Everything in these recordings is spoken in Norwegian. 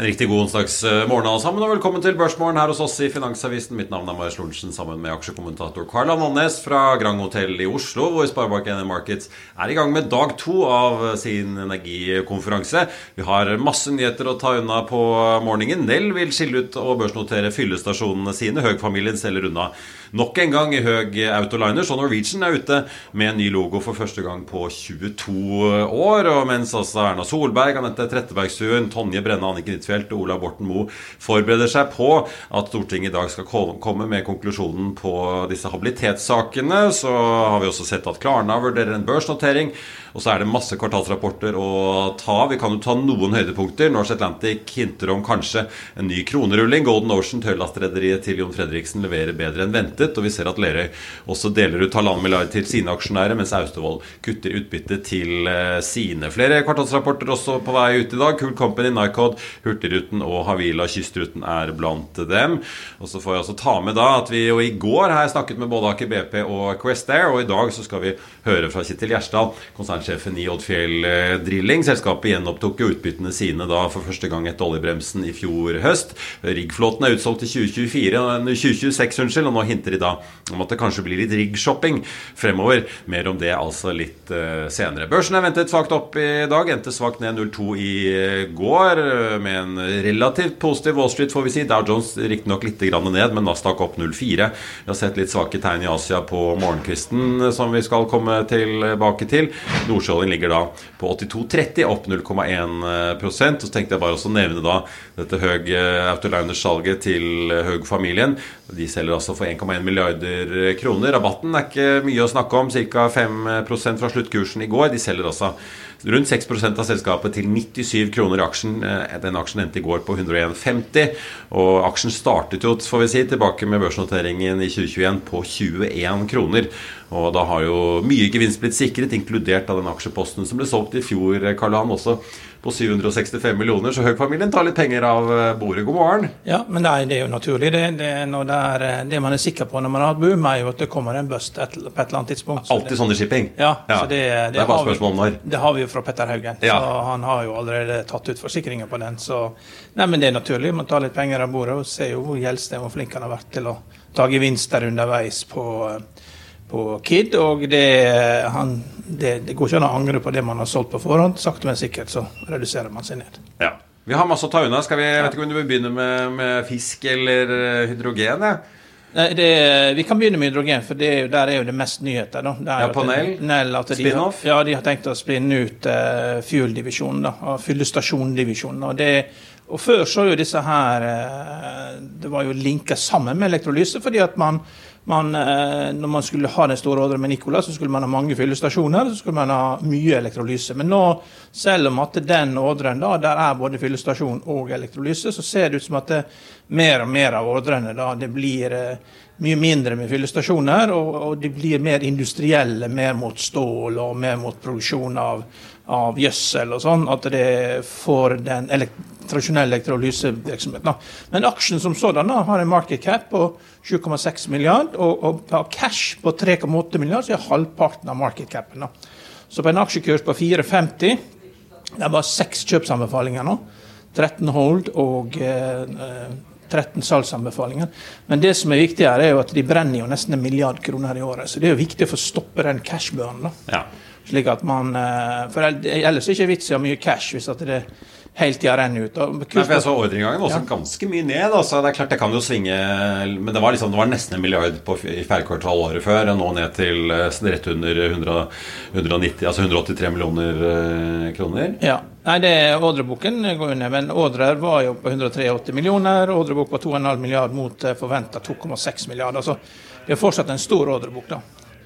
En riktig god onsdagsmorgen alle sammen, og velkommen til Børsmorgen her hos oss i Finansavisen. Mitt navn er Marius Lorentzen sammen med aksjekommentator Karl Annes fra Grand Hotel i Oslo, hvor Sparebank1 Markets er i gang med dag to av sin energikonferanse. Vi har masse nyheter å ta unna på morgenen. Nell vil skille ut og børsnotere fyllestasjonene sine. Høg-familien selger unna nok en gang i høy autoliner. Så Norwegian er ute med en ny logo for første gang på 22 år. Og mens altså Erna Solberg, Anette Trettebergstuen, Tonje Brenna, Anniken Huitfeldt og Ola Borten Moe forbereder seg på at Stortinget i dag skal komme med konklusjonen på disse habilitetssakene, så har vi også sett at Klarna vurderer en børsnotering. Og så er det masse kvartalsrapporter å ta. Vi kan jo ta noen høydepunkter. Norse Atlantic hinter om kanskje en ny kronerulling. Golden Ocean, tørrlastrederiet til Jon Fredriksen, leverer bedre enn ventet. Og vi ser at Lerøy også deler ut halvannen milliard til sine aksjonærer, mens Austevoll kutter utbytte til eh, sine. Flere kvartalsrapporter også på vei ut i dag. Cool Company, Nycod, Hurtigruten og Havila Kystruten er blant dem. Og så får jeg også ta med da at vi jo i går jeg snakket med både Aker BP og Quest Air, og i dag så skal vi høre fra Kittil Gjersdal, konsernsjefen i Oddfjell Drilling. Selskapet gjenopptok jo utbyttene sine da for første gang etter oljebremsen i fjor høst. Riggflåten er utsolgt til 2024, 2026, unnskyld, og nå hinter de dag om at det kanskje blir litt riggshopping fremover. Mer om det altså litt uh, senere. Børsen er ventet svakt opp i dag, endte svakt ned 0,2 i går, med en relativt positiv Wall Street, får vi si. Dow Jones riktignok litt ned, men Nasdaq opp 0,4. Vi har sett litt svake tegn i Asia på morgenkvisten, som vi skal komme tilbake til. Nordsjøoljen ligger da på 82,30, opp 0,1 Og Så tenkte jeg bare også nevne da dette Høg Autoliners-salget til Høg-familien. De selger altså for 1,1 milliarder kroner. Rabatten er ikke mye å snakke om, ca. 5 fra sluttkursen i går. De selger altså rundt 6% av selskapet til 97 kroner i aksjen. Den aksjen endte i går på 101,50. Og aksjen startet jo, får vi si, tilbake med børsnoteringen i 2021 på 21 kroner. Og da har jo mye gevinst blitt sikret, inkludert av den aksjeposten som ble solgt i fjor, Karl Johan, også på 765 millioner. Så Høgfamilien tar litt penger av bordet. God morgen. Ja, men det er jo naturlig. Det, det, det, er, det man er sikker på når man har hatt boom, er jo at det kommer en bust på et eller annet tidspunkt. Alltid sånn i shipping? Ja. ja. Så det, det, er bare spørsmål om når. Det har vi jo fra Petter Haugen. Ja. Så han har jo allerede tatt ut forsikringen på den. Så nei, men det er naturlig. Man tar litt penger av bordet og ser jo hvor Gjelsten hvor flink han har vært til å ta gevinster underveis på på Kid, og det, han, det, det, går ikke an å angre på det man har solgt på forhånd. Sakte, men sikkert så reduserer man seg ned. Ja. Vi har masse å ta unna. Skal vi, jeg vet ikke om du vil begynne med, med fisk eller hydrogen? Ja. Det, vi kan begynne med hydrogen, for det, der er jo det mest nyheter. Ja, på Nell? Spin-off? Ja, de har tenkt å spinne ut uh, Fuel-divisjonen. Fyllestasjon-divisjonen. og det og Før så jo disse her Det var jo linka sammen med elektrolyse, fordi at man, man, når man skulle ha den store ordren med Nicola, så skulle man ha mange fyllestasjoner, så skulle man ha mye elektrolyse. Men nå, selv om at den ordren da, der er både fyllestasjon og elektrolyse, så ser det ut som at det, mer og mer av ordrene da, det blir mye mindre med fyllestasjoner, og, og, de blir mer industrielle, mer mot stål og mer mot produksjon av, av gjødsel og sånn, at det får den elekt tradisjonelle elektrolysevirksomheten. Men aksjen som sådan har en market cap på 7,6 milliard, og, og har cash på 3,8 milliard, så er halvparten av market capen. Så på en aksjekurs på 4,50 det bare seks kjøpsanbefalinger nå. 13 hold og eh, 13 salgsanbefalinger. Men det som er viktig her, er jo at de brenner jo nesten en milliard kroner i året. Så det er jo viktig å få stoppe den cashburnen. Ja. Slik at man, For ellers er det ikke vits i å ha mye cash hvis at det hele tida renner ut. Nei, for jeg så ordreinngangen også ja. ganske mye ned. Altså. Det er klart det kan jo svinge Men det var, liksom, det var nesten en milliard på, i fjerde kvartal året før, og nå ned til eh, rett under 100, 190, altså 183 millioner uh, kroner. Ja. Nei, det er ordreboken går under, men ordrer var jo på 183 millioner. Ordrebok på 2,5 milliard mot eh, forventa 2,6 milliarder. Altså, det er fortsatt en stor ordrebok, da.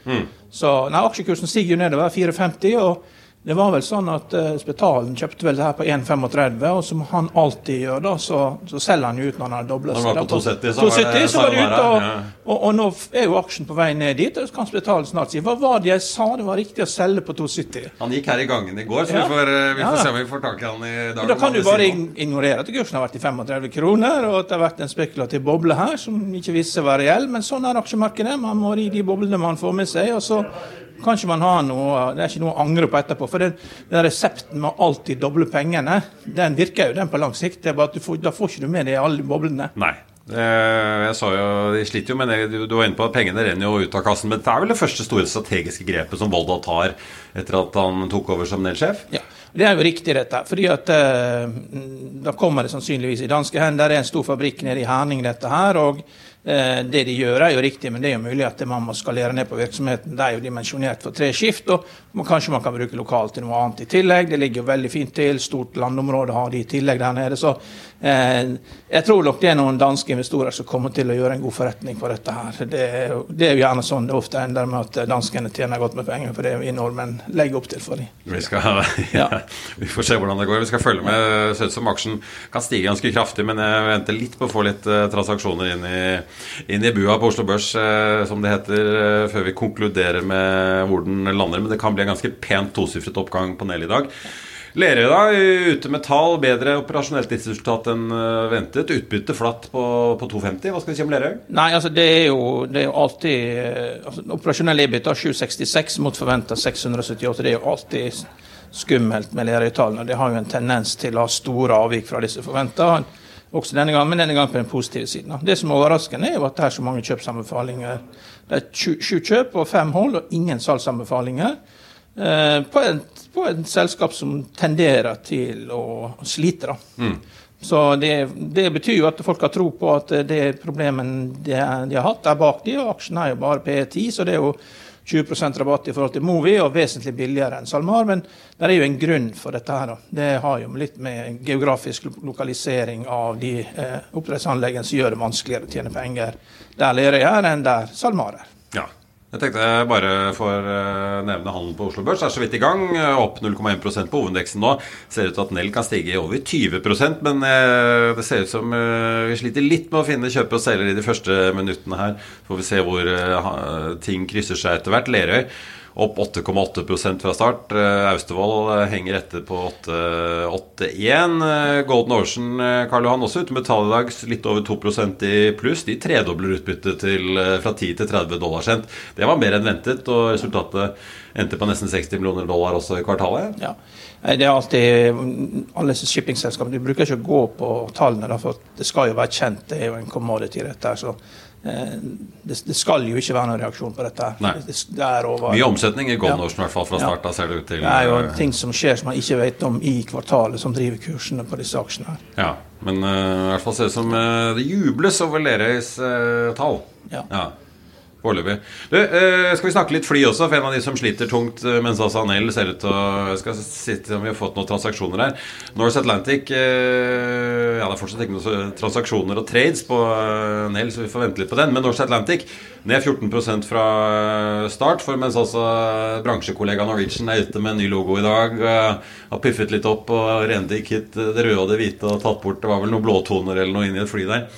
Mm. Så nei, aksjekursen stiger jo nedover 4,50. og det var vel sånn at uh, Spetalen kjøpte vel det her på 1,35, og som han alltid gjør, da, så, så selger han jo ut når han har dobla seg. På 270, så, 270, så var det ute, og, ja. og, og, nå er jo aksjen på vei ned dit. og så kan Spetalen snart si hva var det jeg sa, det var riktig å selge på 270. Han gikk her i gangen i går, så ja. vi, får, eh, vi får, se om vi får tak i han i dag. Da kan du bare ignorere at kursen har vært i 35 kroner, og at det har vært en spekulativ boble her som ikke viste seg å være reell, men sånn er aksjemarkedet. Man må ri de boblene man får med seg. og så Kanskje man har noe Det er ikke noe å angre på etterpå. For den, den resepten med alltid doble pengene, den virker jo den på lang sikt. Det er bare at får, Da får ikke du med deg alle boblene. Nei. Jeg sa jo, De sliter jo men det. Du var inne på at pengene renner jo ut av kassen. Men det er vel det første store strategiske grepet som Volda tar etter at han tok over som Nell-sjef? Ja. Det er jo riktig, dette. fordi at uh, Da kommer det sannsynligvis i danske hender. Det er en stor fabrikk nede i Herning, dette her. og Eh, det de gjør, er jo riktig, men det er jo mulig at man må skalere ned på virksomheten. Det er jo dimensjonert for tre skift, og kanskje man kan bruke lokalt til noe annet i tillegg. Det ligger jo veldig fint til. Stort landområde har de i tillegg der nede. Så eh, jeg tror nok det er noen danske investorer som kommer til å gjøre en god forretning på dette her. Det det er jo gjerne sånn det ofte ender med at danskene tjener godt med penger, for det vi nordmenn legger opp til for dem. Vi, skal, ja, vi får se hvordan det går. Vi skal følge med. Det ser ut som aksjen kan stige ganske kraftig, men jeg venter litt på å få litt uh, transaksjoner inn i inn i bua på Oslo Børs, eh, som det heter, eh, før vi konkluderer med hvor den lander. Men det kan bli en ganske pent tosifret oppgang på Nell i dag. Lerøy da, ute med tall, bedre operasjonelt resultat enn eh, ventet. Utbytte flatt på, på 2,50. Hva skal vi si om Lerøy? Nei, altså det er jo, det er jo alltid altså, Operasjonell EBIT av 766 mot forventa 678. Det er jo alltid skummelt med Lerøy-tallene. Det har jo en tendens til å ha store avvik fra disse forventa også denne gangen, men denne gangen på den positive siden. Det som er overraskende, er jo at det er så mange kjøpsanbefalinger. Det er sju kjøp og fem hold, og ingen salgsanbefalinger. Eh, på, et, på et selskap som tenderer til å slite. Mm. Så det, det, betyr jo at folk har tro på at det problemet de, de har hatt, er bak de, og aksjen er jo bare P10, så det er jo 20% rabatt i forhold til Movi og vesentlig billigere enn SalMar. Men det er jo en grunn for dette. her. Det har jo litt med geografisk lokalisering av de eh, oppdrettsanleggene som gjør det vanskeligere å tjene penger der Lerøy er enn der SalMar er. Ja, jeg tenkte jeg bare får eh, nevne handelen på Oslo Børs. er så vidt i gang. Eh, opp 0,1% på hovedindeksen nå. Ser ut til at Nell kan stige i over 20% men eh, det ser ut som vi sliter litt med å finne kjøper og selger i de første minuttene her. Får vi se hvor ting krysser seg etter hvert. Lerøy opp 8,8% fra start. Eh, Austevoll eh, henger etter på 8,1. Eh, Golden Ocean Karl Johan også ute med i dag, litt over 2% i pluss. De tredobler utbyttet fra 10 til 30 dollar sent. Det var mer enn ventet, og resultatet endte på nesten 60 millioner dollar også i kvartalet. Ja. Det er alltid Alle shippingselskapene bruker ikke å gå på tallene, for det skal jo være kjent. Det er jo en commodity, dette. så Eh, det, det, skal jo ikke være noen reaksjon på dette. Det, det Mye omsetning i Golden ja. i hvert fall fra start av, ser det ut til. Det er jo ting som skjer som man ikke vet om i kvartalet, som driver kursene på disse aksjene. her. Ja, men uh, i hvert fall ser det ut som uh, det jubles over Lerøys uh, tall. Ja. ja. Foreløpig. Uh, skal vi snakke litt fly også? For en av de som sliter tungt uh, mens Asanel ser ut til å Skal sitte om vi har fått noen transaksjoner her. Norse Atlantic uh, Ja, det er fortsatt ikke noen transaksjoner og trades på Nell, så vi får vente litt på den. Men Norse Atlantic ned 14% fra start. For mens altså bransjekollega Norwegian er ute med en ny logo i dag, har piffet litt opp og rendikket det røde og det hvite og tatt bort Det var vel noen blåtoner eller noe inni et fly der.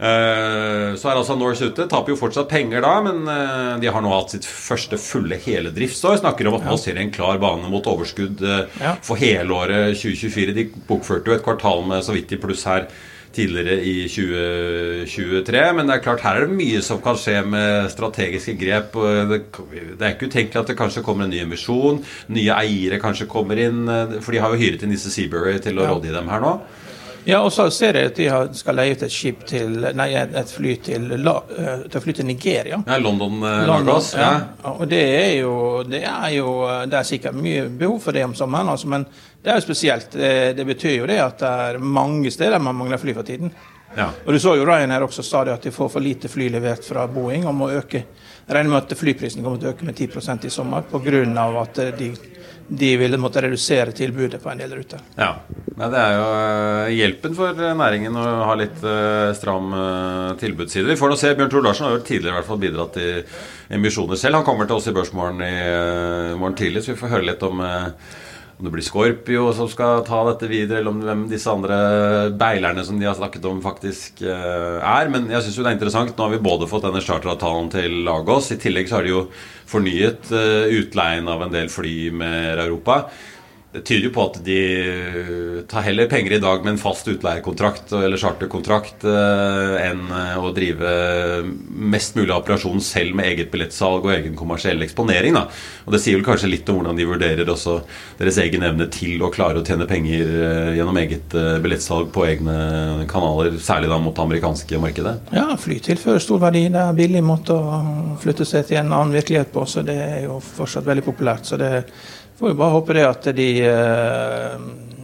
Eh, så er altså Norse ute. Taper jo fortsatt penger da, men eh, de har nå hatt sitt første fulle hele driftsår. Snakker om at nå ser de en klar bane mot overskudd eh, for helåret 2024. De bokførte jo et kvartal med så vidt i pluss her tidligere i 2023. Men det er klart her er det mye som kan skje med strategiske grep. Det, er ikke utenkelig at det kanskje kommer en ny emisjon. Nye eiere kanskje kommer inn. For de har jo hyret inn disse Seabury til å rådgi dem her nå. Ja, og så ser jeg at de skal leie ut et skip til Nei, et fly til, eh, til, fly til Nigeria. Ja, London, uh, London ja. ja. Og det er jo Det er jo Det er sikkert mye behov for det om sommeren, altså, men Det er jo spesielt. Det, det, betyr jo det at det er mange steder man mangler fly for tiden. Ja. Og Du så jo Ryanair også stadig at de får for lite fly levert fra Boeing og må øke. Jeg regner med at flyprisen kommer til å øke med 10 i sommer pga. at de de ville måtte redusere tilbudet på en del ruter. Ja, ja Det er jo uh, hjelpen for næringen å ha litt uh, stram tilbudsside. Vi får nå se. Bjørn Tor Larsen har jo tidligere i hvert fall bidratt i emisjoner selv. Han kommer til oss i Børsmorgen i morgen tidlig, så vi får høre litt om om det blir Scorpio som skal ta dette videre, eller om hvem disse andre beilerne som de har snakket om, faktisk er. Men jeg syns jo det er interessant. Nå har vi både fått denne charteravtalen til Lagos. I tillegg så har de jo fornyet utleien av en del fly med Europa. Det tyder jo på at de tar heller penger i dag med en fast utleiekontrakt eller charterkontrakt eh, enn eh, å drive mest mulig operasjon selv med eget billettsalg og egen kommersiell eksponering. Da. Og Det sier vel kanskje litt om hvordan de vurderer også deres egen evne til å klare å tjene penger eh, gjennom eget billettsalg på egne kanaler, særlig da mot det amerikanske markedet. Ja, fly tilfører stor verdi. Det er billig måte å flytte seg til en annen virkelighet på, så det er jo fortsatt veldig populært. så det Får vi bare håpe det at de uh,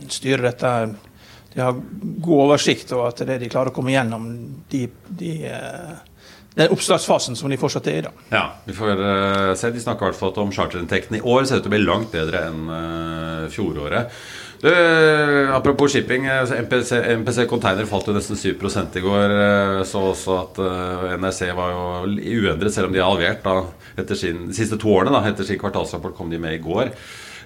styrer dette De har god oversikt, og at det de klarer å komme gjennom de, de uh, den oppstartsfasen som de fortsatt er i. da. Ja, vi får uh, se. De snakker i hvert fall om charterinntektene i år ser ut til å bli langt bedre enn uh, fjoråret. Du, apropos shipping. MPC, MPC Container falt jo nesten 7 i går. Så også at NRC var jo uendret, selv om de har halvert da, etter sin, de siste to årene. Da, etter sin kvartalsrapport kom de med i går.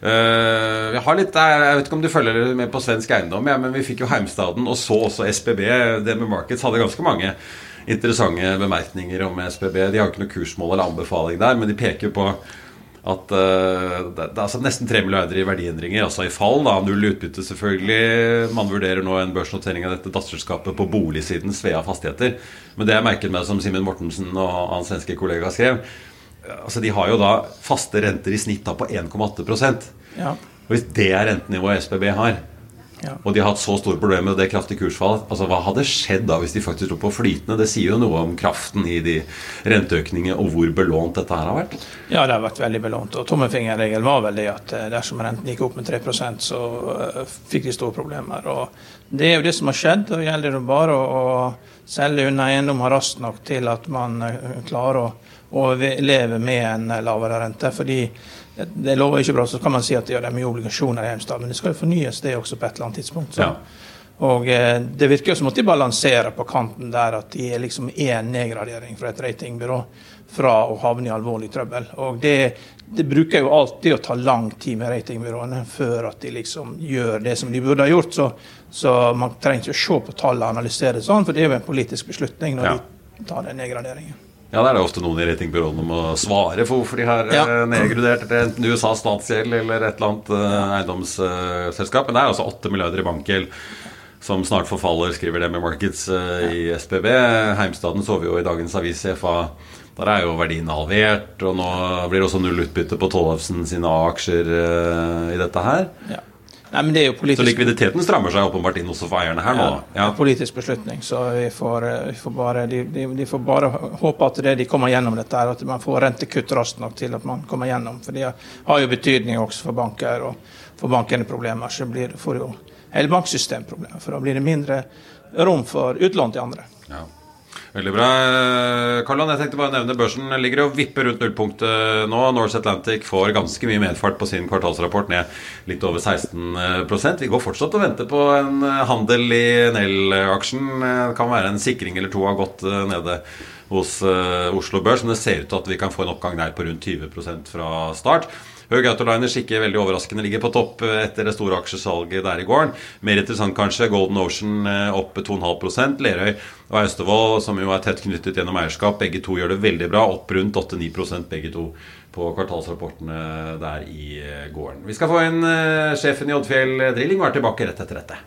Uh, jeg, litt, jeg, vet ikke om du følger med på svensk eiendom, ja, men vi fikk jo Heimstaden og så også SBB. DB Markets hadde ganske mange interessante bemerkninger om SBB. De har jo ikke noe kursmål eller anbefaling der, men de peker på at uh, det, er altså nesten 3 milliarder i verdiendringer, altså i fall. da, Null utbytte, selvfølgelig. Man vurderer nå en børsnotering av dette datterselskapet på boligsiden, Svea Fastigheter. Men det jeg merket meg, som Simen Mortensen og hans svenske kollega skrev, altså De har jo da faste renter i snitt da på 1,8 ja. Og Hvis det er rentenivået SBB har, ja. og de har hatt så store problemer med det kraftige kursfallet altså Hva hadde skjedd da hvis de faktisk lå på flytende? Det sier jo noe om kraften i de renteøkningene og hvor belånt dette her har vært. Ja, det har vært veldig belånt. Og tommelfingerregelen var vel det at eh, dersom renten gikk opp med 3% så uh, fikk de store problemer. Og det er jo det som har skjedd. Det gjelder bare å, selge unna eiendom raskt nok til at man uh, klarer å og leve med en lavere rente. fordi det lover ikke bra. Så kan man si at ja, det er mye obligasjoner i Heimstad, men det skal jo fornyes det også på et eller annet tidspunkt. Ja. Og eh, Det virker som at de balanserer på kanten der at de er liksom én nedgradering fra et ratingbyrå fra å havne i alvorlig trøbbel. Og det, det, bruker jo alltid å ta lang tid med ratingbyråene før at de liksom gjør det som de burde ha gjort. Så, så man trenger ikke å se på tallene og analysere det sånn, for det er jo en politisk beslutning når ja. de tar den nedgraderingen. Ja, det er det ofte noen i ratingbyråene må svare for hvorfor de har ja. Eh, nedgradert enten USA statsgjeld eller et eller annet uh, eiendomsselskap. Uh, Men det er altså 8 milliarder i bankgjeld som snart forfaller, skriver det med Markets uh, i SPB. Heimstaden så vi jo i dagens avis CFA. Der er jo verdien halvert, og nå blir det også null utbytte på Tollefsen sine aksjer i dette her. Ja. Nei, men det er jo politisk... Så likviditeten strammer seg åpenbart inn hos eierne her nå? Ja, ja. Det er politisk beslutning. Så vi får, eh, vi får bare, de, de, de, får bare håpe at det, de kommer gjennom dette, at man får rentekutt raskt nok til at man kommer gjennom. For det har jo betydning også for banker og for bankene problemer. Så blir, får jo hele banksystemproblemer. For da blir det mindre rom for utlån til andre. Ja. Veldig bra. Karlan, jeg tenkte bare å nevne børsen ligger og vipper rundt nullpunktet nå. Norse Atlantic får ganske mye medfart på sin kvartalsrapport, ned litt over 16% Vi går fortsatt og venter på en handel i Nell-aksjen. Det kan være en sikring eller to har gått eh, nede hos eh, Oslo Børs, men det ser ut til at vi kan få en oppgang der på rundt 20% fra start. Høg Autoliners ikke veldig overraskende ligger på topp eh, etter det store aksjesalget der i gården. Mer interessant kanskje Golden Ocean eh, opp 2,5 Lerøy og Austevoll, som jo er tett knyttet gjennom eierskap, begge to gjør det veldig bra. Opp rundt 8-9 begge to på kvartalsrapportene der i eh, gården. Vi skal få inn sjefen i Oddfjell Drilling og er tilbake rett etter dette.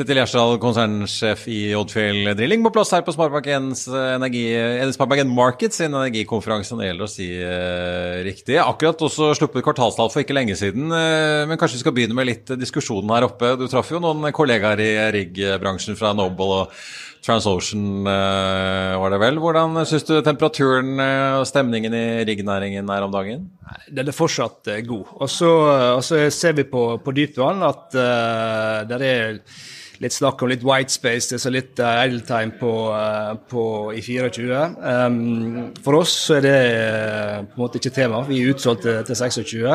Kjetil Gjersdal, konsernsjef i Oddfjell Drilling, på plass her på Sparebank1 energi, Sparebank Markets sin energikonferanse. Det gjelder å si eh, riktig. Akkurat også sluppet kvartalstall for ikke lenge siden. Eh, men kanskje vi skal begynne med litt diskusjonen her oppe. Du traff jo noen kollegaer i riggbransjen fra Noble og Transocean, eh, var det vel. Hvordan syns du temperaturen eh, og stemningen i riggnæringen er om dagen? Den er fortsatt eh, god. Og så ser vi på, på dypvann at det er litt snakk om litt white space, det er så litt uh, idle time på, uh, på, i 24. Um, for oss så er det uh, på en måte ikke tema. Vi er utsolgt til, til 26.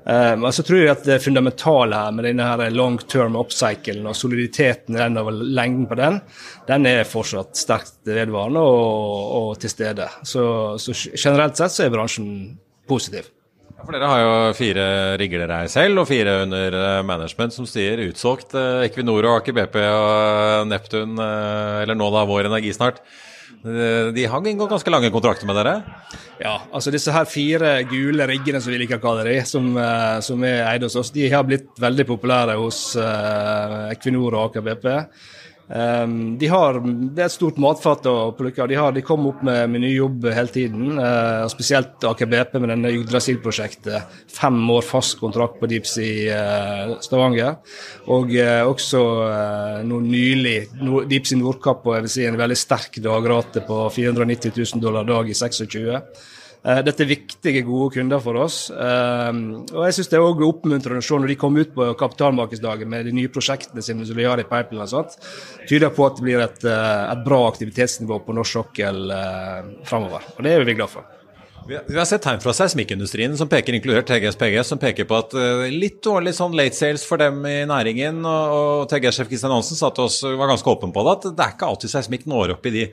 Um, så tror jeg at det fundamentale her med denne her long term upcyclen og soliditeten den og lengden på den, den er fortsatt sterkt vedvarende og, og til stede. Så, så generelt sett så er bransjen positiv. For Dere har jo fire rigger dere selv, og fire under eh, management som sier utsolgt. Eh, Equinor og Aker BP og Neptun, eh, eller nå da Vår Energi snart. De har inngått ganske lange kontrakter med dere? Ja, altså disse her fire gule riggene som vi liker å kalle dem, som, som er eid hos oss, de har blitt veldig populære hos Equinor og Aker BP. Um, de har, det er et stort matfat å plukke. De, de kommer opp med, med ny jobb hele tiden. Uh, spesielt Aker BP med denne Yggdrasil-prosjektet. Fem år fast kontrakt på Deepsea uh, Stavanger. Og uh, også noe nylig no, Deepsea Nordkapp og jeg vil si en veldig sterk dagrate på 490 000 dollar dag i 26. Eh, dette er viktige, gode kunder for oss. Eh, og jeg syns det er også oppmuntrende å se når de kommer ut på kapitalmarkedsdagen med de nye prosjektene sine som de har i pipeline, og sånt, tyder på at det blir et, eh, et bra aktivitetsnivå på norsk sokkel framover. Og det er vi glad for. Vi har sett tegn fra seismikkindustrien, som peker inkludert TGS PGS, som peker på at litt dårlig sånn late sales for dem i næringen. Og TGS-sjef Kristian Hansen sa til oss, var ganske åpen på det, at det er ikke alltid seismikk når opp i de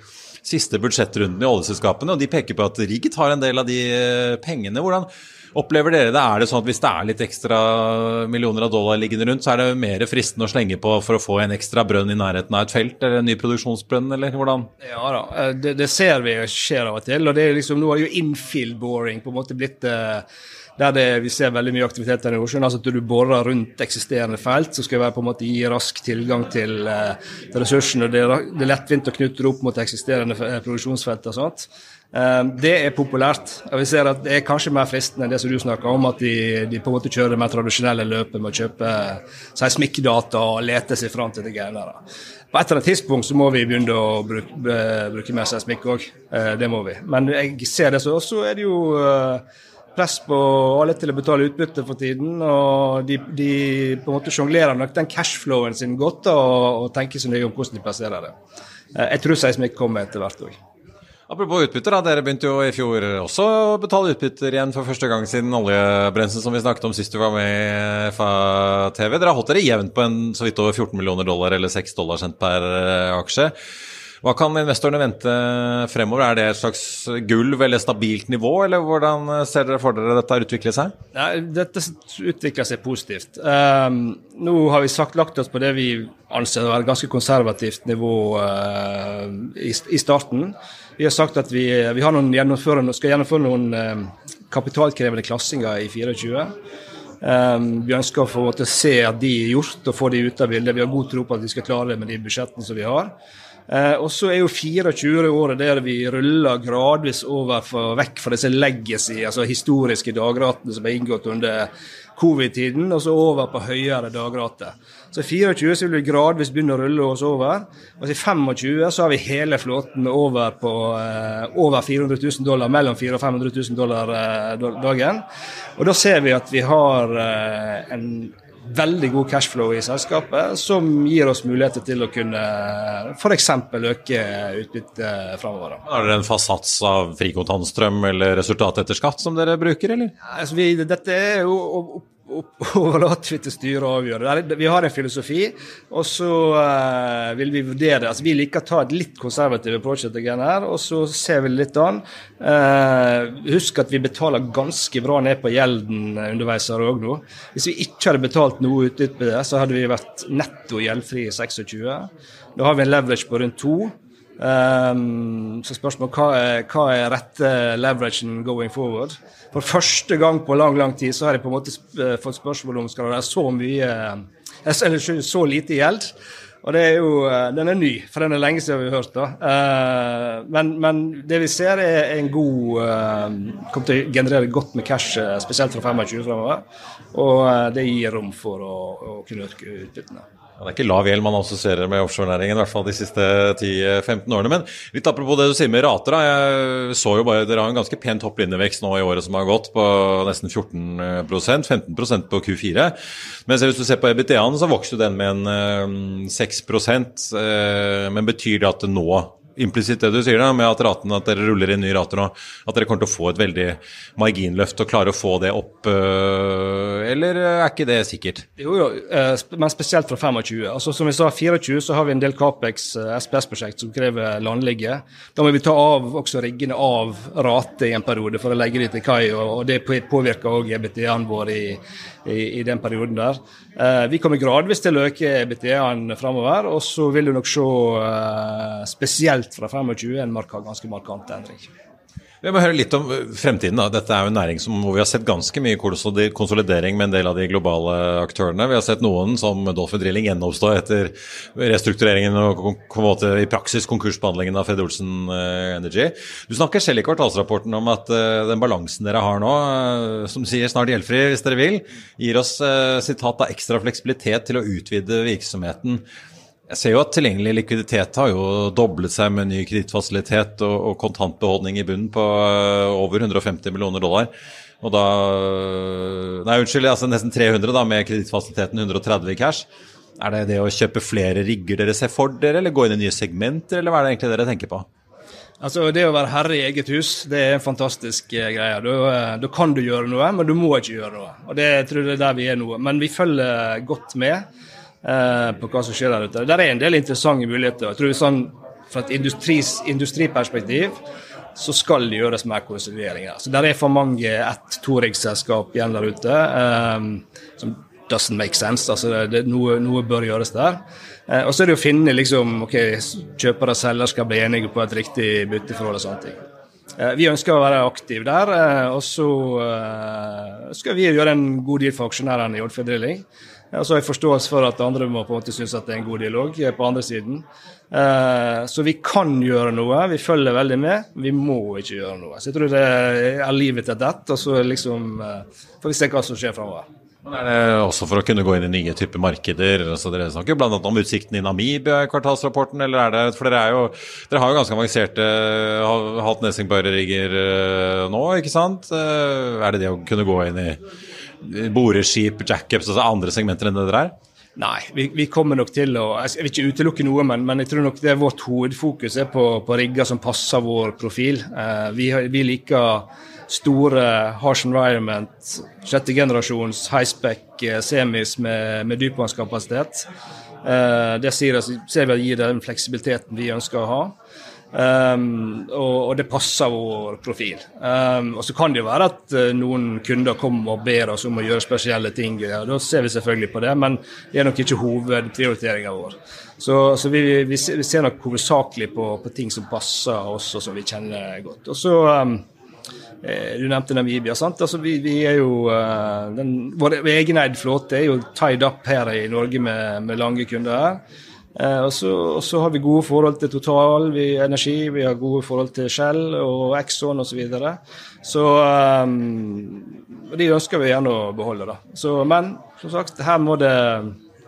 siste budsjettrunden i oljeselskapene, og de peker på at Rigg tar en del av de eh, pengene. Hvordan opplever dere det? Er det sånn at hvis det er litt ekstra millioner av dollar liggende rundt, så er det mer fristende å slenge på for å få en ekstra brønn i nærheten av et felt, eller en ny produksjonsbrønn, eller hvordan? Ja da, eh, det, det ser vi skjer av og til. og det er liksom, Nå har jo infield boring på en måte blitt uh, der det, vi ser veldig mye aktivitet i Nordsjøen. altså At du borer rundt eksisterende felt, så skal det på en måte gi rask tilgang til, uh, til ressursene. Det, det er lettvint å knytte det opp mot eksisterende eh, produksjonsfelt og sånt. Um, det er populært. og vi ser at Det er kanskje mer fristende enn det som du snakker om, at de, de, på en måte kjører det mer tradisjonelle løpet med å kjøpe seismikkdata og lete seg fram til det greiene. På et eller annet tidspunkt så må vi begynne å bruke, bruke mer seismikk òg. Det må vi. Men jeg ser det så, så er det jo press på alle til å betale utbytte for tiden. og De, de på en måte sjonglerer nok den cashflowen sin godt og, og tenker så nøye om hvordan de plasserer det. Eh, jeg tror seismikk kommer etter hvert òg. Apropos utbytter, da. Dere begynte jo i fjor også å betale utbytter igjen for første gang siden oljebremsen som vi snakket om sist du var med i FA-TV. Dere har holdt dere jevnt på en så vidt over 14 millioner dollar, eller 6 dollar sendt per eh, aksje. Hva kan investorene vente fremover? Er det et slags gulv eller stabilt nivå, eller hvordan ser dere for dere dette utvikle seg? Nei, dette utvikler seg positivt. Um, nå har vi sagt, lagt oss på det vi anser å være ganske konservativt nivå uh, i, i, starten. Vi har sagt at vi, vi gjennomføre, skal gjennomføre noen uh, kapitalkrevende klassinger i 24. Um, vi ønsker å få til å se at de er gjort og få de ut av bildet. Vi har god tro på at vi skal klare det med de budsjettene som vi har. Eh, og så er jo 24 året der vi ruller gradvis over for, vekk fra disse legacy, altså historiske dagratene som er inngått under covid-tiden, og så over på høyere dagrate. Så i 24 så vil vi gradvis begynne å rulle oss over. Og i 25 så har vi hele flåten over på eh, over 400 000 dollar, mellom 400 og 500 000 dollar eh, dagen. Og da ser vi at vi har eh, en veldig god cashflow i selskapet, som gir oss muligheter til å kunne f.eks. øke utbyttet framover. Er dere en fast sats av frikontantstrøm eller resultat etter skatt som dere bruker, eller? Altså vi, dette er jo overlater vi til styret å avgjøre. Vi har en filosofi, og så uh, vil vi vurdere altså Vi liker å ta et litt konservativ approach her, og så ser vi litt an. Uh, husk at vi betaler ganske bra ned på gjelden underveis her òg nå. Hvis vi ikke hadde betalt noe utbytte, så hadde vi vært netto gjeldfrie i 26. Da har vi en leverage på rundt to. Um, så spørsmålet hva er, hva er rette leveragen going forward? For første gang på lang lang tid så har jeg på en måte sp fått spørsmål om skal det være så mye eh, eller så lite gjeld. Og det er jo, eh, Den er ny, for den er lenge siden vi har hørt. da. Men, men det vi ser, er en god Kommer til å generere godt med cash, spesielt fra 25 fremover. Og det gir rom for å, å kunne øke utbyttene. Det er ikke lav gjeld man assosierer med offshorenæringen, i hvert fall de siste 10-15 årene. Men litt apropos det du sier med rater. Jeg så jo bare Dere har en ganske pen topplinjevekst nå i året som har gått, på nesten 14% 15% på Q4. Men hvis du ser på EBTA-en, så vokser den med en 6 eh, Men betyr det at det nå implisitt det du sier, da, med at, raten, at dere ruller inn nye rater nå, at dere kommer til å få et veldig marginløft og klare å få det opp, øh, eller er ikke det sikkert? Jo, jo, eh, men spesielt fra 25. Altså, som vi sa, 24 så har vi en del Capex SPS-prosjekt eh, som krever landligge. Da må vi ta av også riggene av rate i en periode for å legge dem til kai, og det påvirker òg EBT-en vår i, i, i, den perioden der. Eh, vi kommer gradvis til å øke EBT-en framover, og så vil du nok se spesielt spesielt fra 25 en marka, ganske markant endring. Vi må høre litt om eh, fremtiden. da. Dette er jo en næring som, hvor vi har sett ganske mye konsolidering med en del av de globale aktørene. Vi har sett noen som Dolphin Drilling gjenoppstå etter restruktureringen og i praksis konkursbehandlingen av Fred Olsen eh, Energy. Du snakker selv i kvartalsrapporten om at uh, den balansen dere har nå, som sier snart gjeldfri hvis dere vil, gir oss sitat av ekstra fleksibilitet til å utvide virksomheten. Jeg ser jo at tilgjengelig likviditet har jo doblet seg med ny kredittfasilitet og, og kontantbeholdning i bunnen på uh, over 150 millioner dollar. Og da Nei, unnskyld, altså nesten 300 da, med kredittfasiliteten 130 i cash. Er det det å kjøpe flere rigger dere ser for dere, eller gå inn i nye segmenter, eller hva er det egentlig dere tenker på? Altså, Det å være herre i eget hus, det er en fantastisk uh, greie. Da, uh, da, kan du gjøre noe, men du må ikke gjøre noe. Og det tror jeg er der vi er nå. Men vi følger godt med. Eh, på hva som skjer der ute. Der er en del interessante muligheter. Jeg tror sånn, Fra et industriperspektiv så skal det gjøres mer konsolideringer. Så Der er for mange ett-to-riggselskap igjen der ute um, som doesn't make sense. altså det, noe, noe, bør gjøres der. Uh, og så er det å finne liksom, ok, kjøper og selger skal bli enige på et riktig bytteforhold og sånne ting. Uh, vi ønsker å være aktive der, uh, og så skal vi gjøre en god deal for aksjonærene i Oddfjord Drilling. Og så har jeg forståelse for at andre må på en måte synes at det er en god dialog på andre siden. Eh, så vi kan gjøre noe, vi følger veldig med. Vi må ikke gjøre noe. Så jeg tror det er livet til dett, og så liksom eh, får vi se hva som skjer framover. Men er det også for å kunne gå inn i nye typer markeder? så dere snakker bl.a. om utsikten i Namibia i kvartalsrapporten. eller er det, For dere, er jo, dere har jo ganske avanserte halvt Nessing-rigger eh, nå, ikke sant? Er det det å kunne gå inn i boreskip, jackups, altså andre segmenter enn det dere er? Nei, vi, vi, kommer nok til å Jeg vil ikke utelukke noe, men, men jeg tror nok det er vårt hovedfokus er på, på rigger som passer vår profil. Eh, vi, vi, liker store harsh environment, sjette generasjons high-spec eh, semis med, med dypvannskapasitet. Eh, det sier, ser vi gir den fleksibiliteten vi ønsker å ha. Um, og, og, det passer vår profil. Um, og Så kan det jo være at uh, noen kunder kommer og ber oss om å gjøre spesielle ting. Ja, da ser vi selvfølgelig på det, men det er nok ikke hovedprioriteringa vår. Så, så vi, vi, ser, vi, ser nok hovedsakelig på, på, ting som passer oss, og som vi kjenner godt. Og så um, Du nevnte Namibia. sant? Altså, vi, vi er jo, uh, den, Vår egeneid flåte er jo tied up her i Norge med, med lange kunder her. Eh, og, så, har vi gode forhold til Total, vi, Energi, vi har gode forhold til Shell og Exxon osv. Så, videre. så um, de ønsker vi gjerne å beholde. da. Så, men som sagt, her må det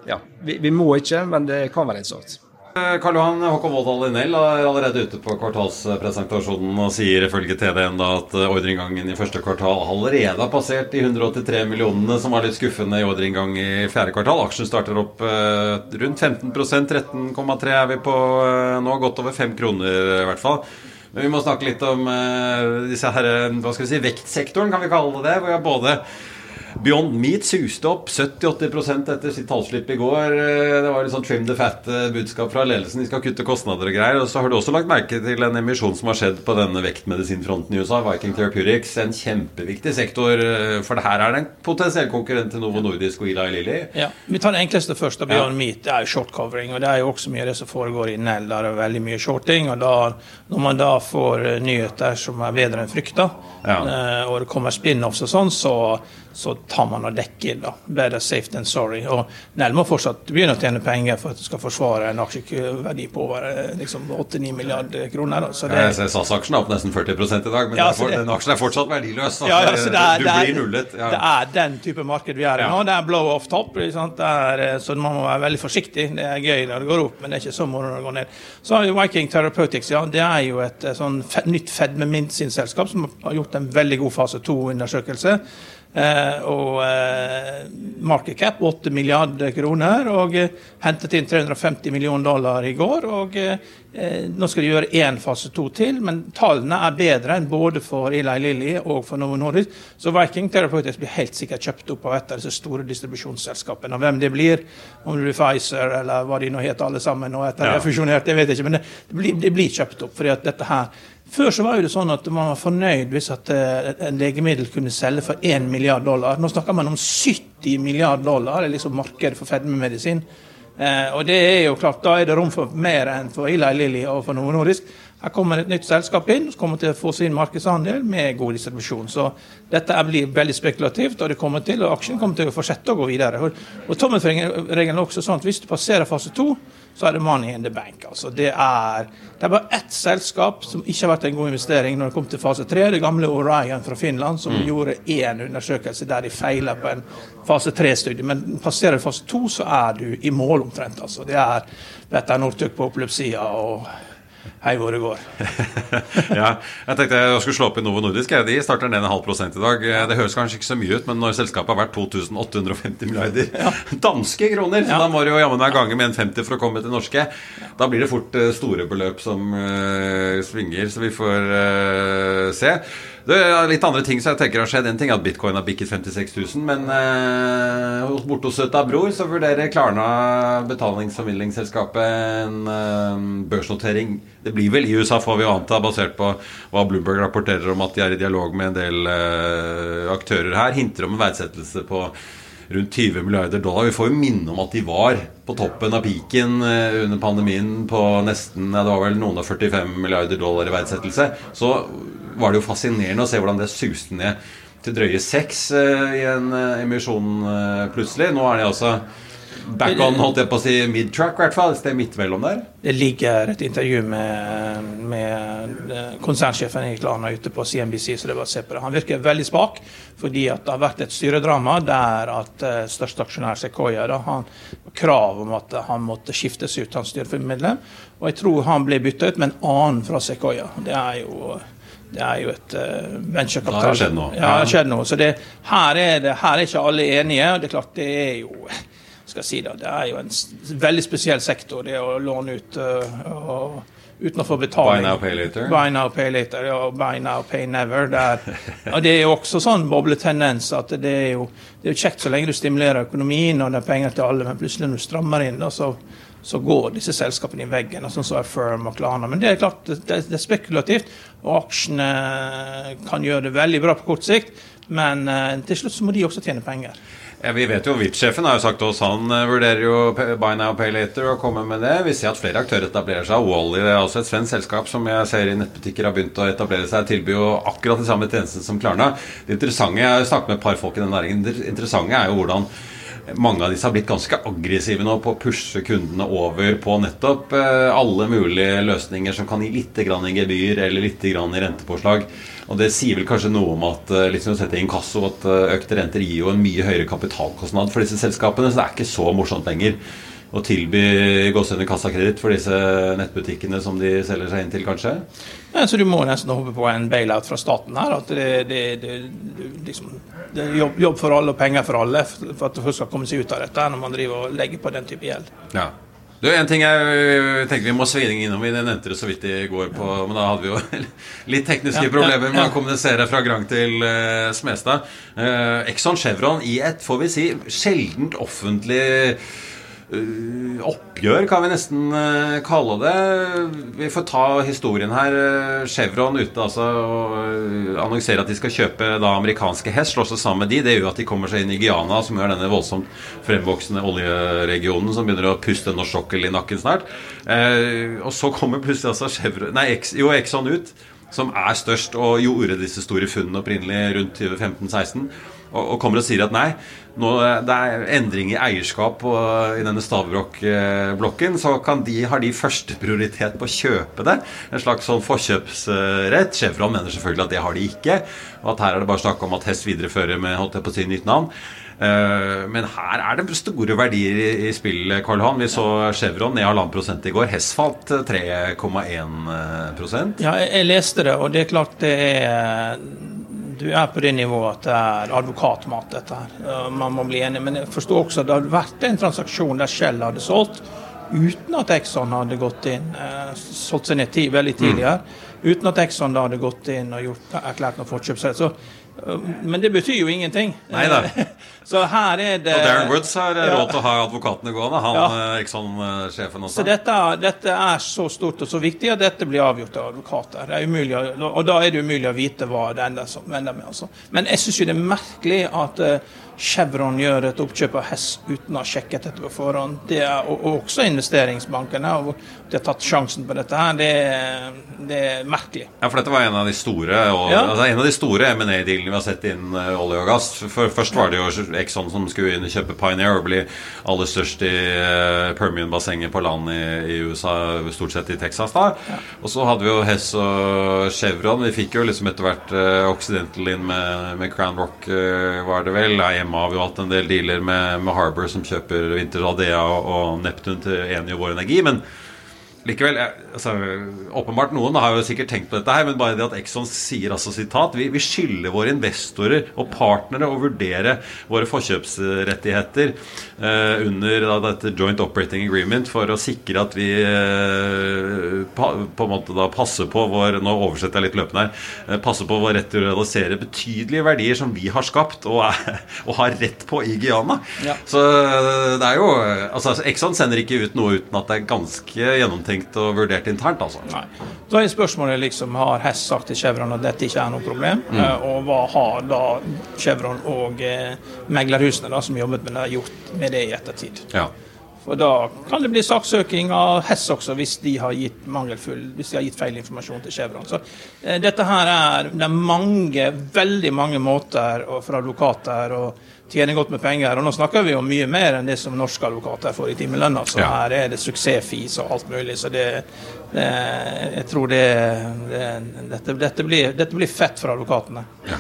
Ja, vi, vi må ikke, men det kan være innsatt. Eh, Karl Johan Håkon Vårdal Linnell er allerede ute på kvartalspresentasjonen og sier ifølge TDN da at eh, ordreinngangen i første kvartal allerede har passert de 183 millionene, som var litt skuffende i ordreinngang i fjerde kvartal. Aksjen starter opp eh, rundt 15% 13,3 er vi på nå. Godt over 5 kroner i hvert fall. Men vi må snakke litt om disse her, hva skal vi si, vektsektoren, kan vi kalle det. Hvor har både Beyond Meat suste opp 70-80 etter sitt tallslipp i går. Eh, det var litt sånn trim the fat-budskap fra ledelsen. De skal kutte kostnader og greier. Og så har du også lagt merke til en emisjon som har skjedd på denne vektmedisinfronten i USA, Viking Therapeutics. En kjempeviktig sektor, eh, for det her er det en potensiell konkurrent til Novo Nordisk og Eli Lilly. Ja, Vi tar det enkleste først. Beyond ja. Meat det er jo short covering. Og det er jo også mye av det som foregår i Nell. Der er veldig mye shorting. Og da, når man da får eh, nyheter som er bedre enn frykta, ja. og det kommer spin-offs og sånn, så så tar man og dekker da. Better safe than sorry. Og Nell må fortsatt begynne å tjene penger for at du skal forsvare en aksjeverdi på over eh, liksom, 8-9 milliarder kroner. Da. Så det, SAS-aksjen er opp nesten 40 i dag, men ja, for, det, den aksjen er fortsatt verdiløs. Ja, ja, det, er, du blir nullet. Ja. Det er den type marked vi er i nå. Det er blow off top. Er, eh, så man må være veldig forsiktig. Det er gøy når det går opp, men det er ikke så moro når det går ned. Så Viking Therapeutics ja, det er jo et eh, sånn nytt fedme-medisinselskap som har gjort en veldig god fase to-undersøkelse. Eh, og eh, market cap 8 milliarder kroner. Og eh, hentet inn 350 millioner dollar i går. og nå skal de gjøre én fase to til, men tallene er bedre enn både for Eli Lilly og for Novo Nordisk. Så Viking Therapeutics blir helt sikkert kjøpt opp av et av disse store distribusjonsselskapene. Og hvem det blir, om det blir Pfizer eller hva de nå heter alle sammen, og etter ja. fusjonert, jeg vet ikke, men det, det, blir, det blir kjøpt opp. fordi at dette her før så var det sånn at man var fornøyd hvis at uh, en legemiddel kunne selge for 1 milliard dollar. Nå snakker man om 70 milliard dollar, det er liksom markedet for fedmemedisin. Uh, og det er jo klart, da er det rom for mer enn for Eli Lilly og for Novo Nordisk. Her kommer et nytt selskap inn som kommer til å få sin markedsandel med god distribusjon. Så dette blir veldig spekulativt, og det kommer til, og aksjen kommer til å fortsette å gå videre. Og, og er også sånn at hvis du passerer fase to, så er det money in the bank. Altså, det, er, det er bare ett selskap som ikke har vært en god investering når det kom til fase tre. Det gamle Orion fra Finland, som mm. gjorde én undersøkelse der de feila på en fase tre-studie. Men passerer fase to, så er du i mål omtrent. Altså. Det er Petter Northug på oppløpssida og Hei, hvor det går. ja, jeg tenkte jeg skulle slå opp i Novo Nordisk. De starter ned en halv prosent i dag. Det høres kanskje ikke så mye ut, men når selskapet har vært 2850 milliarder ja. danske kroner, så ja. da må du jo jammen meg gange med en 50 for å komme til norske, da blir det fort eh, store beløp som uh, svinger. Så vi får uh, se. Det er litt andre ting som jeg tenker har skjedd. En ting er at bitcoin har bikket 56 000, men eh, borte hos Søta Bror så vurderer Klarna betalingsformidlingsselskapet en eh, børsnotering. Det blir vel i USA, får vi anta, basert på hva Bloomberg rapporterer om at de er i dialog med en del eh, aktører her. Hinter om en verdsettelse på rundt 20 milliarder dollar. Vi får jo minne om at de var på toppen av piken eh, under pandemien på nesten ja, Det var vel noen av 45 milliarder dollar i verdsettelse. Så var det jo fascinerende å se hvordan det suste ned til drøye seks uh, i en uh, emisjon uh, plutselig. Nå er det altså back on, holdt jeg på å si, mid-track, i hvert fall. Et sted midt mellom der. Det ligger et intervju med, med konsernsjefen i Klana ute på CNBC, så det var å se på det. Han virker veldig spak, fordi det har vært et styredrama der at største aksjonær Sequoia da, han krav om at han måtte skiftes ut, han styremedlem. Og jeg tror han ble bytta ut med en annen fra Sequoia. Det er jo det er jo et uh, venturekapital. Det har skjedd noe. Ja, det har skjedd noe. Så det, her, er det, her er ikke alle enige. og Det er klart det er jo skal si det, det er jo en veldig spesiell sektor, det å låne ut uh, og, uten å få betaling. Buy now, pay later. Buy now, pay later, ja, buy now, pay never. Det er, og det er jo også sånn bobletendens at det er, jo, det er jo kjekt så lenge du stimulerer økonomien og det er penger til alle, men plutselig når du strammer inn, da, så så går disse selskapene i veggen, sånn som er Firm og Klana. Men det er klart, det, det, er spekulativt, og aksjene kan gjøre det veldig bra på kort sikt. Men uh, til slutt så må de også tjene penger. Ja, Vi vet jo, VIP-sjefen har jo sagt oss han uh, vurderer jo Buy Now Pay Later og kommer med det. Vi ser at flere aktører etablerer seg. Wally er også et svensk selskap som jeg ser i nettbutikker har begynt å etablere seg. Tilbyr jo akkurat de samme tjenestene som Klarna. Det interessante, Jeg har snakket med et par folk i den næringen. Det interessante er jo hvordan mange av disse har blitt ganske aggressive nå på å pushe kundene over på nettopp eh, alle mulige løsninger som kan gi litt grann i gebyr eller litt grann i rentepåslag. Og det sier vel kanskje noe om at eh, liksom å sette inn kasso at eh, økte renter gir jo en mye høyere kapitalkostnad for disse selskapene, så det er ikke så morsomt lenger å tilby gåsehud kassakreditt for disse nettbutikkene som de selger seg inn til, kanskje? Ja, så du må nesten håpe på en bailout fra staten her. At det, det, det, liksom, det er jobb, jobb, for alle og penger for alle for at folk skal komme seg ut av dette når man driver og legger på den type gjeld. Ja. Du, En ting jeg tenker vi må svinge innom. Vi nevnte det så vidt i går, på, men da hadde vi jo litt tekniske ja, problemer med ja. å kommunisere fra Grang til uh, Smestad. Uh, Exxon Chevron i et, får vi si, sjeldent offentlig oppgjør, kan vi nesten eh, kalle det. Vi får ta historien her. Eh, Chevron ute altså og annonserer at de skal kjøpe da amerikanske hest, slå seg sammen med de. Det gjør at de kommer seg inn i Guyana, som er denne voldsomt fremvoksende oljeregionen som begynner å puste norsk sokkel i nakken snart. og så kommer plutselig altså Chevron, nei, jo, Exxon ut, som er størst og gjorde disse store funnene opprinnelig rundt 2015-16 og, kommer og sier at nei, nå, det er endring i eierskap og, i denne Stavbrok-blokken, så de, har de første prioritet på å kjøpe det. En slags sånn forkjøpsrett. Chevron mener selvfølgelig at det har de ikke. Og at her er det bare snakk om at Hest viderefører med holdt jeg på å si nytt navn. Eh, men her er det store verdier i spill, Karl Johan. Vi så Chevron ned halvannen prosent i går. Hess falt 3,1% Ja, jeg leste det, og det er klart det er du er på det nivået at det er advokatmat, dette her. Man må bli enig. Men jeg forstår også at det hadde vært en transaksjon der Shell hadde solgt uten at Exxon hadde gått inn, eh, solgt seg ned veldig tidligere. Mm. Uten at Exxon da hadde gått inn og gjort, erklært noe forkjøpsrett. Så men det betyr jo ingenting. Neida. Så her er det Og Darren Woods har ja. råd til å ha advokatene gående, han ja. Eh, Exxon-sjefen også. Så dette, dette, er så stort og så viktig at dette blir avgjort av advokater. Det er umulig, og da er det umulig å vite hva det ender, med. Altså. Men jeg syns jo det er merkelig at Chevron gjør et oppkjøp av Hess uten å ha sjekket dette på forhånd. Det er, og, og også investeringsbankene. og De har tatt sjansen på dette. her, det, det, er merkelig. Ja, for dette var en av de store og, ja. altså, en av de store M&A-dealene vi har sett innen uh, olje og gass. For, først var det jo Exxon som skulle inn og kjøpe Pioneer og bli aller størst i uh, Permian-bassenget på land i, i, USA, stort sett i Texas. da. Ja. Og så hadde vi jo Hess og Chevron. Vi fikk jo liksom etter hvert uh, Occidental inn med, med Crown Rock, var det vel. IM Emma har vi hatt en del dealer med, med Harbour, som kjøper Winter Aldea og Neptun til Enio Vår Energi. Men Likevel, altså, åpenbart Noen har jo sikkert tenkt på dette, her men bare det at Exxon sier altså sitat Vi, vi skylder våre investorer og partnere å vurdere våre forkjøpsrettigheter eh, under da, dette Joint Operating Agreement for å sikre at vi eh, pa, på en måte da passer på vår Nå oversetter jeg litt løpende her. Eh, passer på vår rett til å realisere betydelige verdier som vi har skapt og, er, og har rett på i Guyana. Ja. Så eh, det er jo altså Exxon sender ikke ut noe uten at det er ganske gjennomtenkt gjennomtenkt og vurdert internt, altså. Nei. Så er spørsmålet liksom Har Hess sagt til Chevron at dette ikke er noe problem? Mm. Uh, og hva har da Chevron og uh, meglerhusene da, som jobbet med det, gjort med det i ettertid? Ja. For da kan det bli saksøking av Hess også, hvis de har gitt mangelfull, hvis de har gitt feil informasjon til Chevron. Så uh, dette her er Det er mange, veldig mange måter for advokater å tjener godt med penger. Og nå snakker vi om mye mer enn det som norske advokater får i timelønn. Så ja. her er det suksessfis og alt mulig. Så det, det jeg tror det, det dette, dette, blir, dette, blir, fett for advokatene. Ja.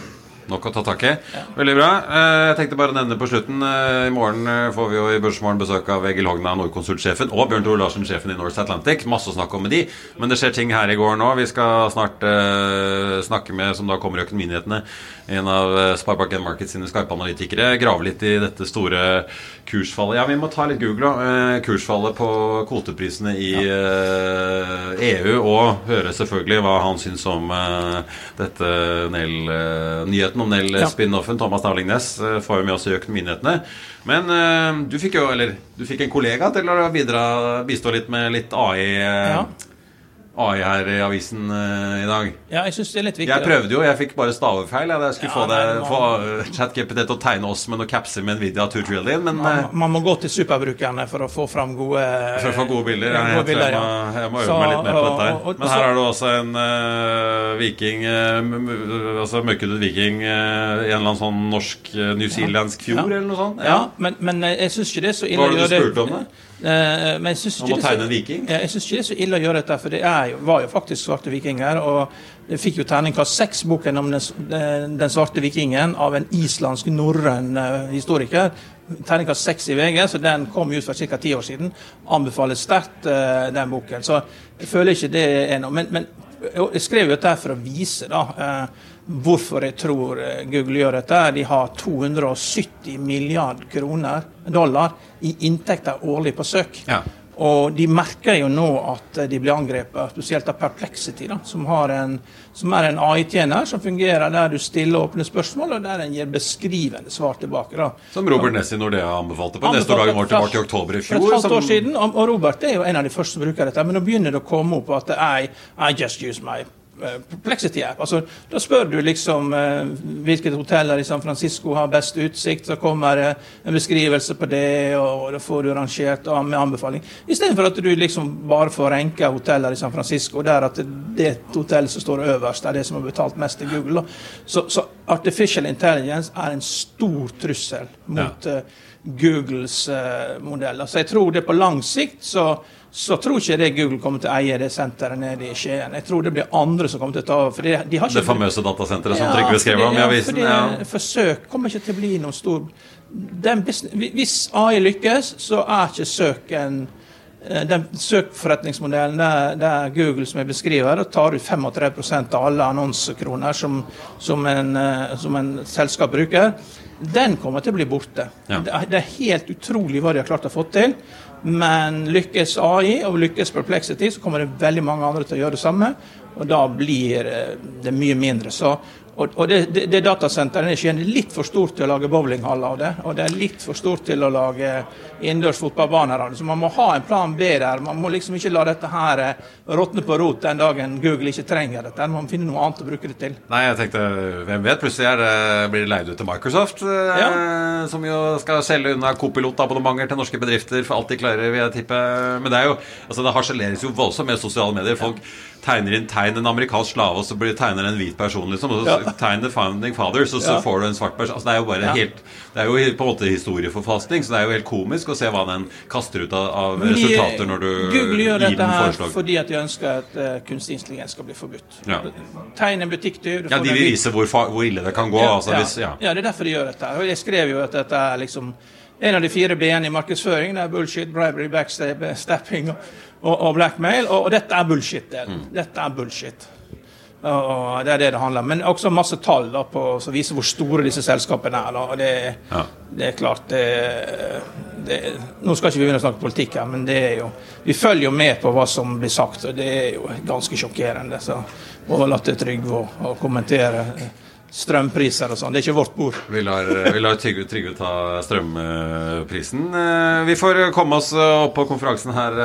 Nok å ta tak i. Ja. Veldig bra. Eh, jeg tenkte bare å nevne på slutten eh, I morgen eh, får vi jo i Børsmorgen besøk av Egil Hogna, Nordkonsult-sjefen, og Bjørn Tore Larsen, sjefen i North Atlantic. Masse å snakke om med de. Men det skjer ting her i går nå. Vi skal snart uh, snakke med, som da kommer i Økonominyhetene, en av Sparebank1 Markets sine skarpe analytikere. Grave litt i dette store kursfallet. Ja, vi må ta litt Google òg. Uh, kursfallet på kvoteprisene i ja. EU, og høre selvfølgelig hva han syns om dette Nell-nyheten om Nell-spin-offen. Thomas Darlingnes Næss får jo med oss i Økonominyhetene. Men du fikk jo, eller du fikk en kollega til å bidra, bistå litt med litt AI. Ja. AI her i avisen uh, i dag. Ja, Jeg synes det er litt viktig. Jeg prøvde jo, jeg fikk bare stavefeil. Jeg skulle Ja, få, det, man- få ChatGPT til å tegne oss med noen capser med Nvidia 2 trillion, men man, uh, man må gå til superbrukerne for å få fram gode for å få gode bilder. Ja, Jeg, gode tror jeg, må, jeg må øve Så, meg litt mer på dette. her Men her er det også en uh, viking uh, Altså mørkhudet viking uh, i en eller annen sånn norsk-newzealandsk fjord, Ja. eller noe sånt. Ja, men, men eh, jeg syns ikke det er så ille Hva var det du spurte om, da? Eh, Men jeg syns ikke ikke det er så ille å gjøre dette, for det jo, var jo faktisk svarte vikinger. Og jeg fikk jo terningkast seks, boken om den, den, svarte vikingen, av en islandsk norrøn eh, historiker. Terningkast seks i VG, så den kom ut for ca. ti år siden. Anbefaler sterkt eh, den boken. Så jeg føler ikke det er noe. Men, men jeg skrev jo dette for å vise da, eh, hvorfor jeg tror eh, Google gjør dette. De har 270 milliard kroner, dollar i inntekter årlig på søk. Ja. Og de merker jo nå at de blir angrepet, spesielt av Perplexity, da, som, har en, som er en AI-tjener som fungerer der du stiller åpne spørsmål, og der en gir beskrivende svar tilbake. da. Som Robert Ness i Nordea anbefalte på neste dag vår tilbake i oktober i fjor. For et halvt halvt som- år siden, og Robert er jo en av de første som bruker dette. Men nå begynner det å komme opp at I, I just use my eh, Perplexity app. Altså, da spør du liksom eh, hvilket hoteller i San Francisco har best utsikt, så kommer en beskrivelse på det, og da får du rangert av med anbefaling. Istedenfor at du liksom bare får renka hoteller i San Francisco, der at det hotellet som står øverst, er det som har betalt mest til Google. Så, så artificial intelligence er en stor trussel mot eh, Googles modeller. Så jeg tror det på lang sikt så, så tror ikke det Google kommer til å eie det senteret nede i Skien. Jeg tror det blir andre som kommer til å ta over. De, de Det famøse datasenteret som Ja, Trygve skrev om i ja, avisen. fordi Ja. Forsøk kommer ikke til å bli noen stor den business, Hvis AI lykkes, så er ikke søk en eh, den søkforretningsmodellen der, der Google som jeg beskriver, og tar ut 35% av alle annonsekroner som, som, en, eh, som en selskap bruker, den kommer til å bli borte. Ja. Det, er, det er helt utrolig hva de har klart å få til. Men lykkes AI og lykkes Perplexity, så kommer det veldig mange andre til å gjøre det samme. Og da blir eh, det mye mindre. Så, og og det, det, det datasenteret i Skien er litt for stort til å lage bowlinghall av det. Og det er litt for stort til å lage innendørs fotballbaner av det. Så man må ha en plan B der. Man må liksom ikke la dette her eh, råtne på rot den dagen Google ikke trenger dette. Man må finne noe annet å bruke det til. Nei, jeg tenkte, hvem vet, plutselig det, blir det leid ut til Microsoft, eh, som jo skal selge unna kopilot-abonnementer til norske bedrifter for alt de klarer, vil jeg tippe. Men det er jo, altså det harseleres jo voldsomt med sosiale medier. Folk tegner inn tegn en amerikansk slave, og så blir tegner en hvit person, liksom. Og så Ja. tegn The Founding Fathers, og så Ja. får du en svart person. Altså det er jo bare Ja. helt Det er jo på en måte historieforfalskning, så det er jo helt komisk å se hva den kaster ut av, av resultater når du Google gjør dette her fordi at de ønsker at uh, kunstig intelligens skal bli forbudt. Ja. Tegn en butikktyv. du Ja, de vil vise hvor, hvor ille det kan gå. Ja, altså ja. hvis, ja. ja, det er derfor de gjør dette. Og jeg skrev jo at dette er liksom en av de fire b-ene i markedsføring. Det er bullshit, bribery, backstabbing og, og, blackmail. Og, og dette er bullshit. Mm. Dette er bullshit. Og, det er det det handler om. Men også masse tall da, på, som viser hvor store disse selskapene er. Da. Og det, Ja. det er klart det, det, Nå skal ikke vi begynne å snakke politikk her, men det er jo, vi følger jo med på hva som blir sagt, og det er jo ganske sjokkerende. Så overlatt til Trygve å kommentere strømpriser og sånn. Det er ikke vårt bord. Vi lar, vi lar Trygve, Trygve ta strømprisen. Eh, Vi får komme oss opp på konferansen her,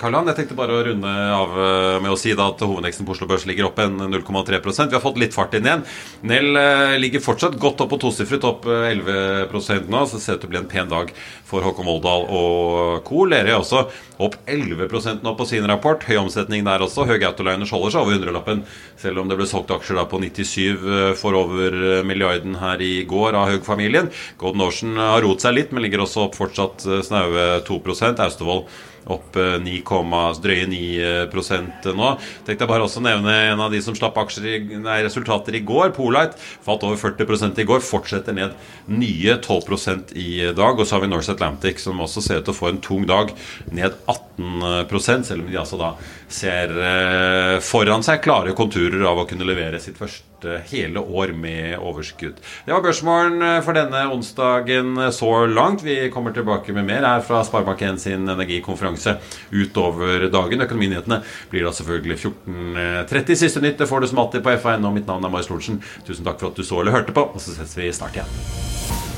Karlan. Jeg tenkte bare å runde av eh, med å si at hovedveksten på Oslo Børs ligger opp en 0,3% Vi har fått litt fart inn igjen. Nell eh, ligger fortsatt godt opp på tosifret, opp eh, 11% nå. Så det ser ut til å bli en pen dag for Håkon Voldal og co. Lerøy også opp 11% nå på sin rapport. Høy omsetning der også. Høg Autoliners holder seg over hundrelappen, selv om det ble solgt aksjer da på 97 for over milliarden her i går av Haug-familien. Golden Ocean har roet seg litt, men ligger også opp fortsatt eh, snaue 2 Austevoll opp eh, 9, drøye 9 nå. Tenkte jeg bare også nevne en av de som slapp aksjer i, nei, resultater i går. Polite falt over 40% i går, fortsetter ned nye 12 i dag. Og så har vi Norse Atlantic, som også ser ut til å få en tung dag, ned 18 selv om de altså da ser eh, foran seg klare konturer av å kunne levere sitt første hele år med overskudd. Det var børsmålen eh, for denne onsdagen så langt. Vi kommer tilbake med mer her fra Sparebank1 sin energikonferanse utover dagen. Økonominyhetene blir da selvfølgelig 14.30. Siste nytt får du som alltid på F1. Og mitt navn er Marius Lorentzen. Tusen takk for at du så eller hørte på, og så ses vi snart igjen.